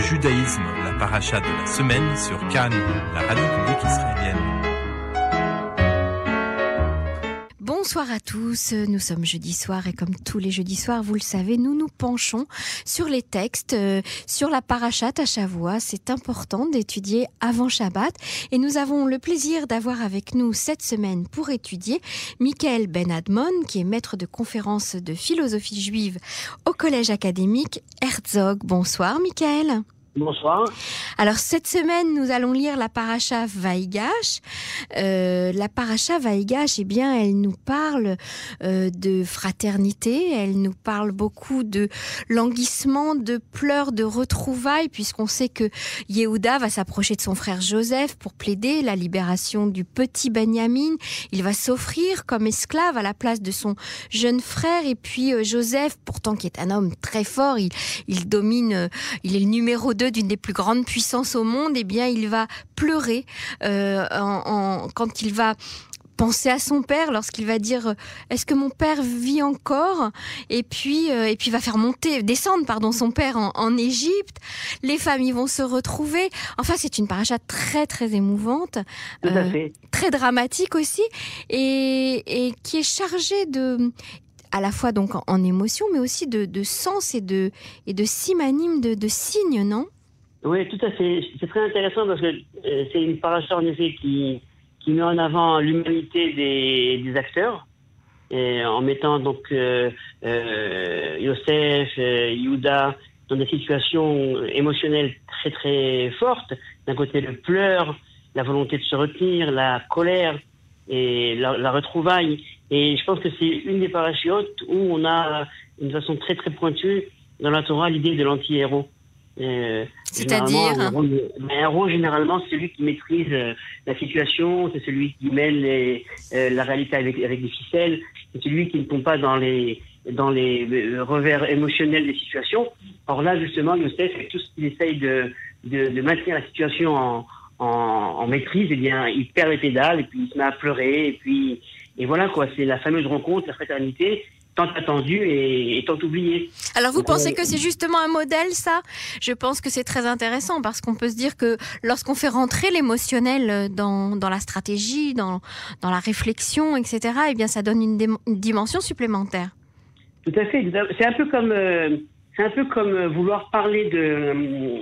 judaïsme, la paracha de la semaine sur Cannes, la radio publique israélienne. Bonsoir à tous, nous sommes jeudi soir et comme tous les jeudis soirs, vous le savez, nous nous penchons sur les textes, euh, sur la parachat à Shavua. C'est important d'étudier avant Shabbat et nous avons le plaisir d'avoir avec nous cette semaine pour étudier Michael Ben Admon, qui est maître de conférence de philosophie juive au collège académique Herzog. Bonsoir Michael. Bonsoir. Alors cette semaine, nous allons lire la paracha Vaïgash. Euh, la paracha Vaïgash, eh bien, elle nous parle euh, de fraternité, elle nous parle beaucoup de languissement, de pleurs, de retrouvailles, puisqu'on sait que Yehuda va s'approcher de son frère Joseph pour plaider la libération du petit Benjamin. Il va s'offrir comme esclave à la place de son jeune frère, et puis euh, Joseph, pourtant qui est un homme très fort, il, il domine, il est le numéro d'une des plus grandes puissances au monde, eh bien, il va pleurer euh, en, quand il va penser à son père lorsqu'il va dire euh, est-ce que mon père vit encore? Et puis euh, et puis va faire monter descendre pardon son père en, Égypte. Les familles vont se retrouver. Enfin c'est une paracha très très émouvante très dramatique aussi et, et qui est chargée de à la fois donc en, émotion, mais aussi de, sens et de, et de simanimes, de, de signes, non? Oui, tout à fait. C'est très intéressant parce que euh, c'est une paracha en effet qui, qui met en avant l'humanité des, des, acteurs. En mettant donc euh, euh, Yosef, euh, Yuda dans des situations émotionnelles très très fortes. D'un côté le pleur, la volonté de se retenir, la colère et la, la retrouvaille. Et je pense que c'est une des parachutes où on a, d'une façon très très pointue, dans la Torah, l'idée de l'anti-héros. Euh, C'est-à-dire un héros, généralement, c'est celui qui maîtrise euh, la situation, c'est celui qui mêle les, euh, la réalité avec, avec les ficelles, c'est celui qui ne tombe pas dans les, dans les euh, revers émotionnels des situations. Or là, justement, Youssef, tout ce qu'il essaye de, de, de, maintenir la situation en, en, en, maîtrise, eh bien, il perd les pédales et puis il se met à pleurer et puis et voilà quoi, c'est la fameuse rencontre, la fraternité, tant attendue et, tant oubliée. Alors vous pensez que c'est justement un modèle ça? Je pense que c'est très intéressant parce qu'on peut se dire que lorsqu'on fait rentrer l'émotionnel dans, dans, la stratégie, dans, dans la réflexion, etc., eh bien ça donne une, dimension supplémentaire. Tout à fait. C'est un peu comme euh, c'est un peu comme vouloir parler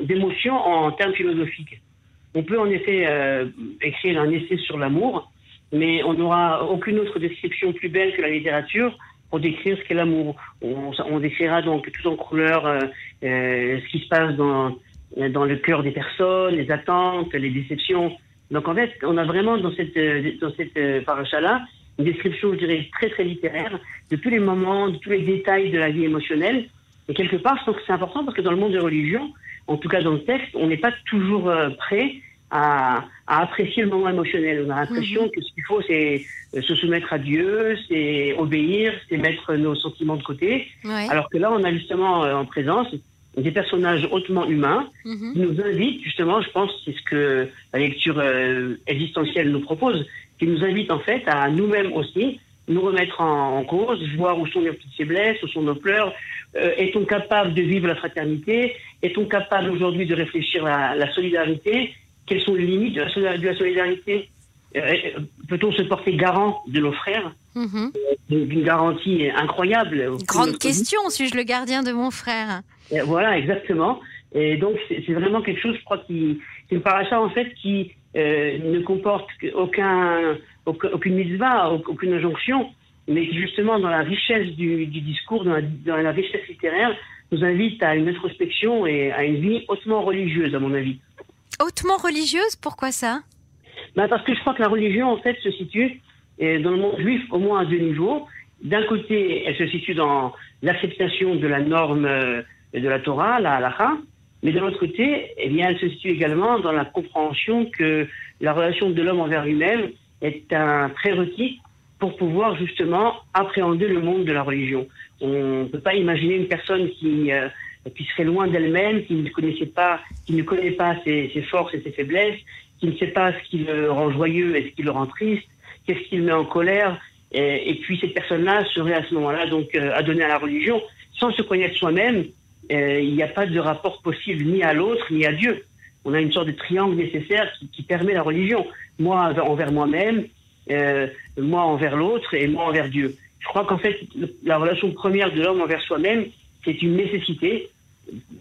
d'émotion en termes philosophiques. On peut en effet euh, écrire un essai sur l'amour, mais on n'aura aucune autre description plus belle que la littérature pour décrire ce qu'est l'amour. On, on, décrira donc tout en couleur euh, euh, ce qui se passe dans, dans le cœur des personnes, les attentes, les déceptions. Donc en fait, on a vraiment dans cette, dans cette euh, paracha-là une description, je dirais, très très littéraire de tous les moments, de tous les détails de la vie émotionnelle. Et quelque part, je pense que c'est important parce que dans le monde des religions, en tout cas dans le texte, on n'est pas toujours euh, prêt à, à, apprécier le moment émotionnel. On a l'impression mhm. que ce qu'il faut, c'est euh, se soumettre à Dieu, c'est obéir, c'est mettre nos sentiments de côté. Alors que là, on a justement euh, en présence des personnages hautement humains mhm. qui nous invitent, justement, je pense, c'est ce que la lecture existentielle nous propose, qui nous invite en fait à nous-mêmes aussi nous remettre en, cause, voir où sont nos petites faiblesses, où sont nos pleurs. Est-on capable de vivre la fraternité? Est-on capable aujourd'hui de réfléchir à la solidarité? Quelles sont les limites de la, solidarité? Euh, euh, Peut-on se porter garant de nos frères? Mhm. euh, D'une garantie incroyable. Grande question, suis-je le gardien de mon frère? Voilà, exactement. Et donc, c'est vraiment quelque chose, je crois, qui. C'est une paracha, en fait, qui ne comporte aucun, aucune mitzvah, aucune injonction, mais qui, justement, dans la richesse du, discours, dans la, dans la richesse littéraire, nous invite à une introspection et à une vie hautement religieuse, à mon avis. Hautement religieuse, pourquoi ça? Bah Parce que je crois que la religion, en fait, se situe dans le monde juif au moins à deux niveaux. D'un côté, elle se situe dans l'acceptation de la norme euh, de la Torah, la halakha, mais de l'autre côté, eh bien, elle se situe également dans la compréhension que la relation de l'homme envers lui-même est un prérequis pour pouvoir justement appréhender le monde de la religion. On ne peut pas imaginer une personne qui euh, qui serait loin d'elle-même, qui ne connaissait pas, qui ne connaît pas ses, forces et ses faiblesses, qui ne sait pas ce qui le rend joyeux et ce qui le rend triste, qu'est-ce qui le met en colère. Et, puis cette personne-là serait à ce moment-là donc euh, adonnée à la religion sans se connaître soi-même il n'y a pas de rapport possible ni à l'autre ni à Dieu. On a une sorte de triangle nécessaire qui, permet la religion. Moi envers moi-même, moi envers l'autre et moi envers Dieu. Je crois qu'en fait, la relation première de l'homme envers soi-même, c'est une nécessité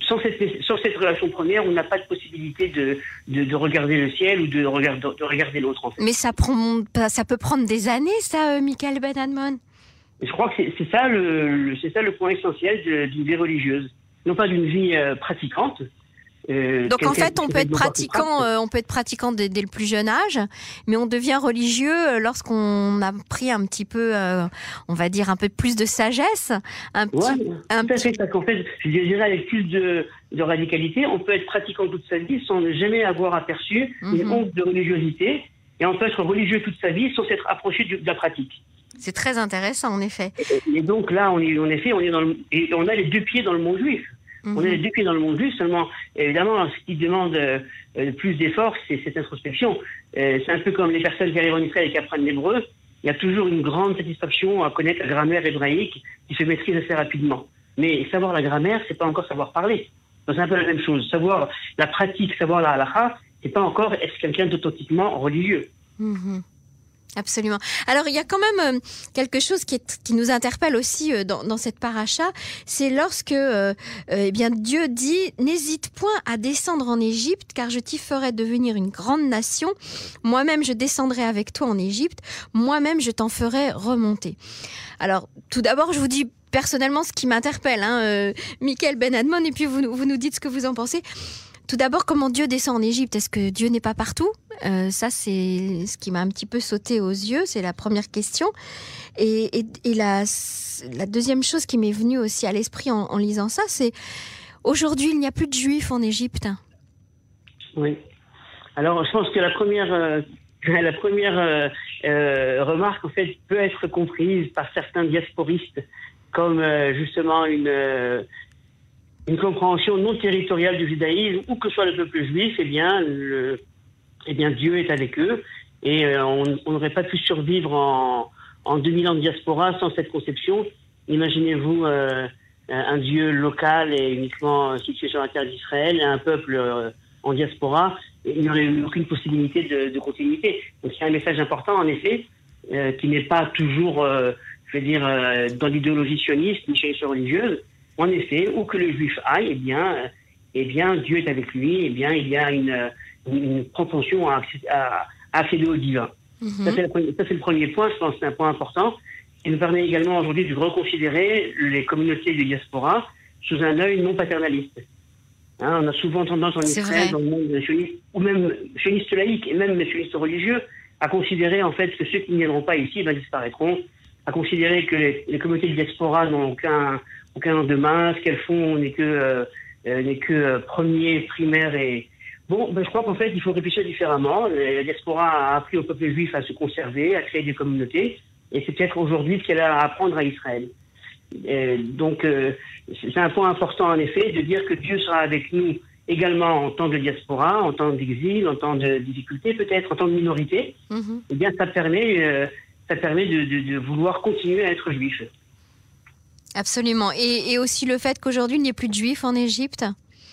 sans cette, cette relation première, on n'a pas de possibilité de, de, regarder le ciel ou de, regarder, de regarder l'autre. Mais ça, prend, ça peut prendre des années, ça, euh, Michael Benadmon? Je crois que c'est ça, le, ça le point essentiel d'une vie religieuse. Non pas d'une vie euh, pratiquante, euh, Donc en fait, on peut être pratiquant, euh, on peut être pratiquant dès, le plus jeune âge, mais on devient religieux euh, lorsqu'on a pris un petit peu, on va dire un peu plus de sagesse, un petit, un tout à fait, parce qu'en fait, je dirais avec plus de, radicalité, on peut être pratiquant toute sa vie sans jamais avoir aperçu une mhm. honte de religiosité, et on peut être religieux toute sa vie sans s'être approché de la pratique. C'est très intéressant, en effet. Et, donc là, on est, en effet, on est dans le, et on a les deux pieds dans le monde juif. On est les dans le monde juif, seulement, évidemment, ce qui demande euh, plus d'efforts, c'est cette introspection. Euh, c'est un peu comme les personnes qui arrivent en Israël et qui apprennent l'hébreu. Il y a toujours une grande satisfaction à connaître la grammaire hébraïque qui se maîtrise assez rapidement. Mais savoir la grammaire, c'est pas encore savoir parler. C'est un peu la même chose. Savoir la pratique, savoir la halakha, c'est pas encore être quelqu'un d'authentiquement religieux. Mhm. Absolument. Alors il y a quand même euh, quelque chose qui, nous interpelle aussi euh, dans, cette paracha, c'est lorsque euh, eh bien Dieu dit n'hésite point à descendre en Égypte car je t'y ferai devenir une grande nation. Moi-même je descendrai avec toi en Égypte. Moi-même je t'en ferai remonter. Alors tout d'abord je vous dis personnellement ce qui m'interpelle, hein, Michael Ben Admon, et puis vous, vous nous dites ce que vous en pensez. Tout d'abord, comment Dieu descend en Égypte? Est-ce que Dieu n'est pas partout? Euh, Ça, c'est ce qui m'a un petit peu sauté aux yeux. C'est la première question. Et, la, deuxième chose qui m'est venue aussi à l'esprit en, lisant ça, c'est aujourd'hui, il n'y a plus de Juifs en Égypte. Oui. Alors, je pense que la première, euh, la première euh, remarque, en fait, peut être comprise par certains diasporistes comme justement une une compréhension non territoriale du judaïsme, où que soit le peuple juif, eh bien, le, eh bien Dieu est avec eux. Et euh, on n'aurait pas pu survivre en, en 2000 ans de diaspora sans cette conception. Imaginez-vous euh, un Dieu local et uniquement situé sur la terre d'Israël, un peuple euh, en diaspora, il n'y aurait eu aucune possibilité de, de continuité. Donc c'est un message important, en effet, qui n'est pas toujours, je veux dire, dans l'idéologie sioniste ni chez les religieuse, en effet, où que le juif aille, eh bien, eh bien, Dieu est avec lui, eh bien, il y a une, une propension à, accéder au divin. Mhm. Ça, c'est le, premier point, je pense que c'est un point important. Il nous permet également aujourd'hui de reconsidérer les communautés de diaspora sous un œil non paternaliste. Hein, on a souvent tendance en Israël, dans le monde sioniste, ou même sioniste laïque, et même sioniste religieux, à considérer en fait que ceux qui ne viendront pas ici ben, disparaîtront, à considérer que les, les communautés de diaspora n'ont aucun, aucun demain. Ce qu'elles font n'est que, euh, euh, n'est que euh, premier, primaire et. Bon, ben, je crois qu'en fait, il faut réfléchir différemment. La diaspora a appris au peuple juif à se conserver, à créer des communautés, et c'est peut-être aujourd'hui ce qu'elle a à apprendre à Israël. donc, c'est un point important, en effet, de dire que Dieu sera avec nous également en temps de diaspora, en temps d'exil, en temps de difficulté, peut-être en temps de minorité. Mm-hmm. Eh bien, ça permet, ça permet de, de, vouloir continuer à être juif. Absolument. Et, aussi le fait qu'aujourd'hui, il n'y ait plus de juifs en Égypte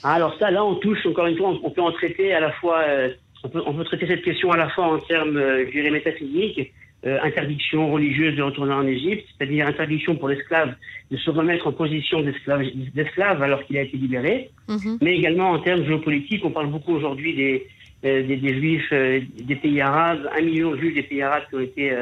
Alors ça, là, on touche, encore une fois, on, peut en traiter à la fois, euh, on, peut, traiter cette question à la fois en termes, euh, je dirais, métaphysiques, euh, interdiction religieuse de retourner en Égypte, c'est-à-dire interdiction pour l'esclave de se remettre en position d'esclave alors qu'il a été libéré, mhm. mais également en termes géopolitiques, on parle beaucoup aujourd'hui des, des, juifs des pays arabes, un million de juifs des pays arabes qui ont été,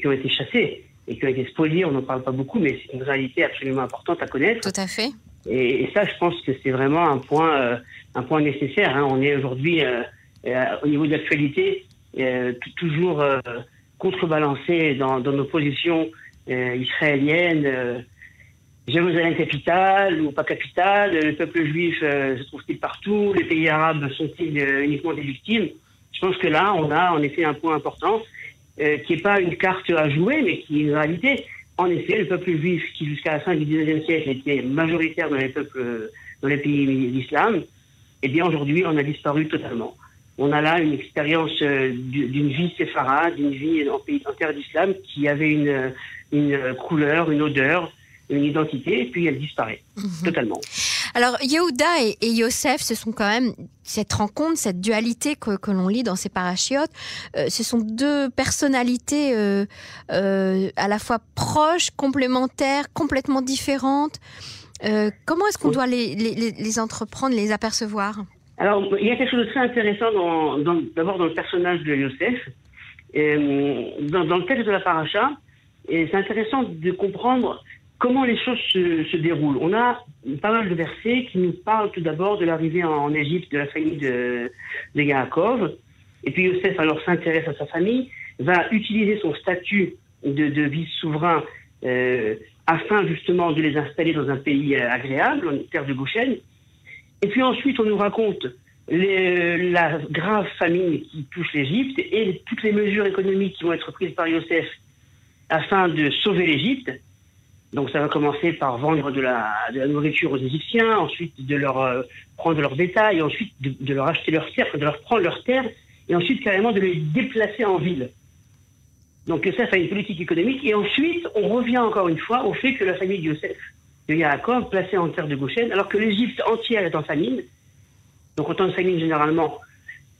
qui ont été chassés et qui ont été spoliés, on n'en parle pas beaucoup, mais c'est une réalité absolument importante à connaître. Tout à fait. Et, ça, je pense que c'est vraiment un point, euh, un point nécessaire. Hein. On est aujourd'hui, euh, euh, au niveau de l'actualité, toujours contrebalancé dans, dans, nos positions israéliennes. Jérusalem capitale ou pas capitale, le peuple juif se trouve-t-il partout, les pays arabes sont-ils uniquement des victimes? Je pense que là, on a en effet un point important euh, qui n'est pas une carte à jouer, mais qui est une réalité. En effet, le peuple juif, qui jusqu'à la fin du XIXe siècle était majoritaire dans les peuples, dans les pays d'islam, eh bien aujourd'hui, on a disparu totalement. On a là une expérience euh, d'une vie séfarade, d'une vie en, pays, en terre d'islam qui avait une, une couleur, une odeur, une identité, et puis elle disparaît mhm. totalement. Alors, Yehuda et, et, Yosef, ce sont quand même cette rencontre, cette dualité que, que l'on lit dans ces parachiotes. Euh, ce sont deux personnalités euh, euh, à la fois proches, complémentaires, complètement différentes. Comment est-ce qu'on doit les, les, les, entreprendre, les apercevoir? Alors, il y a quelque chose de très intéressant d'abord dans, dans, dans, le personnage de Yosef. Et, dans, dans, le texte de la paracha, et c'est intéressant de comprendre comment les choses se, déroulent. On a pas mal de versets qui nous parlent tout d'abord de l'arrivée en Égypte de la famille de, de Yaakov. Et puis Yosef alors s'intéresse à sa famille, va utiliser son statut de, vice-souverain euh, afin justement de les installer dans un pays euh, agréable, en terre de Goshen. Et puis ensuite, on nous raconte les, la grave famine qui touche l'Égypte et toutes les mesures économiques qui vont être prises par Yosef afin de sauver l'Égypte. Donc ça va commencer par vendre de la, nourriture aux Égyptiens, ensuite de leur euh, prendre leur bétail, ensuite de, leur acheter leurs terres, de leur prendre leurs terres, et ensuite carrément de les déplacer en ville. Donc Yosef a une politique économique, et ensuite on revient encore une fois au fait que la famille de de Yaakov, placée en terre de Goshen, alors que l'Égypte entière est en famine, donc en temps de famine généralement,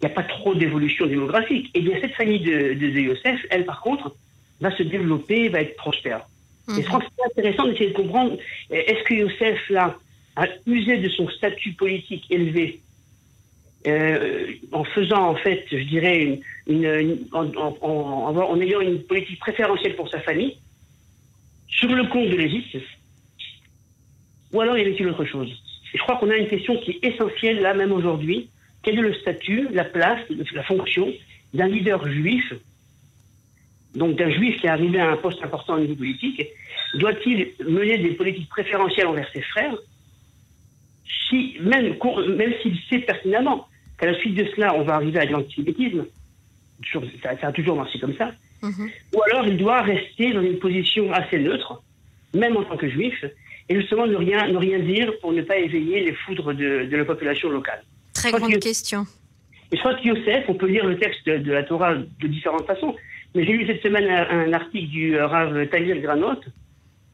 il n'y a pas trop d'évolution démographique, et bien cette famille de, de, elle par contre, va se développer, va être prospère. Je crois que c'est intéressant d'essayer de comprendre, est-ce que Youssef, là, a usé de son statut politique élevé euh, en faisant, en fait, je dirais, une, en, ayant une politique préférentielle pour sa famille, sur le compte de l'Égypte, ou alors y avait-il autre chose? Je crois qu'on a une question qui est essentielle, là, même aujourd'hui. Quel est le statut, la place, la fonction d'un leader juif donc d'un juif qui est arrivé à un poste important au niveau politique, doit-il mener des politiques préférentielles envers ses frères, si, même, même s'il sait pertinemment qu'à la suite de cela, on va arriver à l'antisémitisme, ça, ça a toujours marché comme ça, mm -hmm. ou alors il doit rester dans une position assez neutre, même en tant que juif, et justement ne rien, ne rien dire pour ne pas éveiller les foudres de, de la population locale. Très grande que, question. Et je crois que Yosef, on peut lire le texte de, de la Torah de différentes façons, mais j'ai lu cette semaine un, article du euh, Rav Talir Granot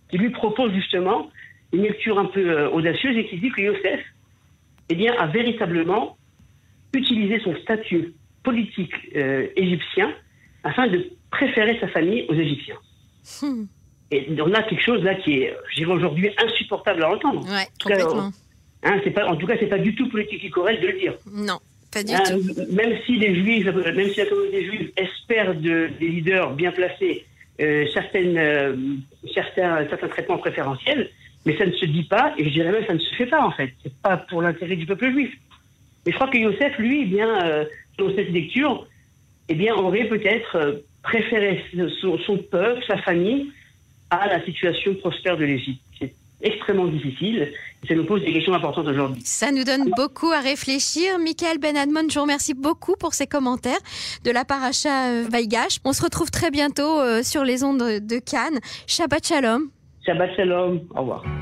qui lui propose justement une lecture un peu euh, audacieuse et qui dit que Yosef eh bien, a véritablement utilisé son statut politique euh, égyptien afin de préférer sa famille aux Égyptiens. Hmm. Et on a quelque chose là qui est, je dirais aujourd'hui, insupportable à entendre. Ouais, complètement. Cas, hein, pas, en tout cas, c'est pas du tout politiquement correct de le dire. Non. Pas du hein, tout. Même si les juifs, même si la communauté juive espère de, des leaders bien placés euh, certaines, euh, certains, certains traitements préférentiels, mais ça ne se dit pas, et je dirais même ça ne se fait pas en fait. C'est pas pour l'intérêt du peuple juif. Mais je crois que Yosef, lui, eh bien, euh, dans cette lecture, eh bien, aurait peut-être euh, préféré son, son, peuple, sa famille, à la situation prospère de l'Égypte. Extrêmement difficile. Ça nous pose des questions importantes aujourd'hui. Ça nous donne beaucoup à réfléchir. Michael Ben Admon, je vous remercie beaucoup pour ces commentaires de la paracha Vaigash. On se retrouve très bientôt sur les ondes de Cannes. Shabbat Shalom. Shabbat Shalom. Au revoir.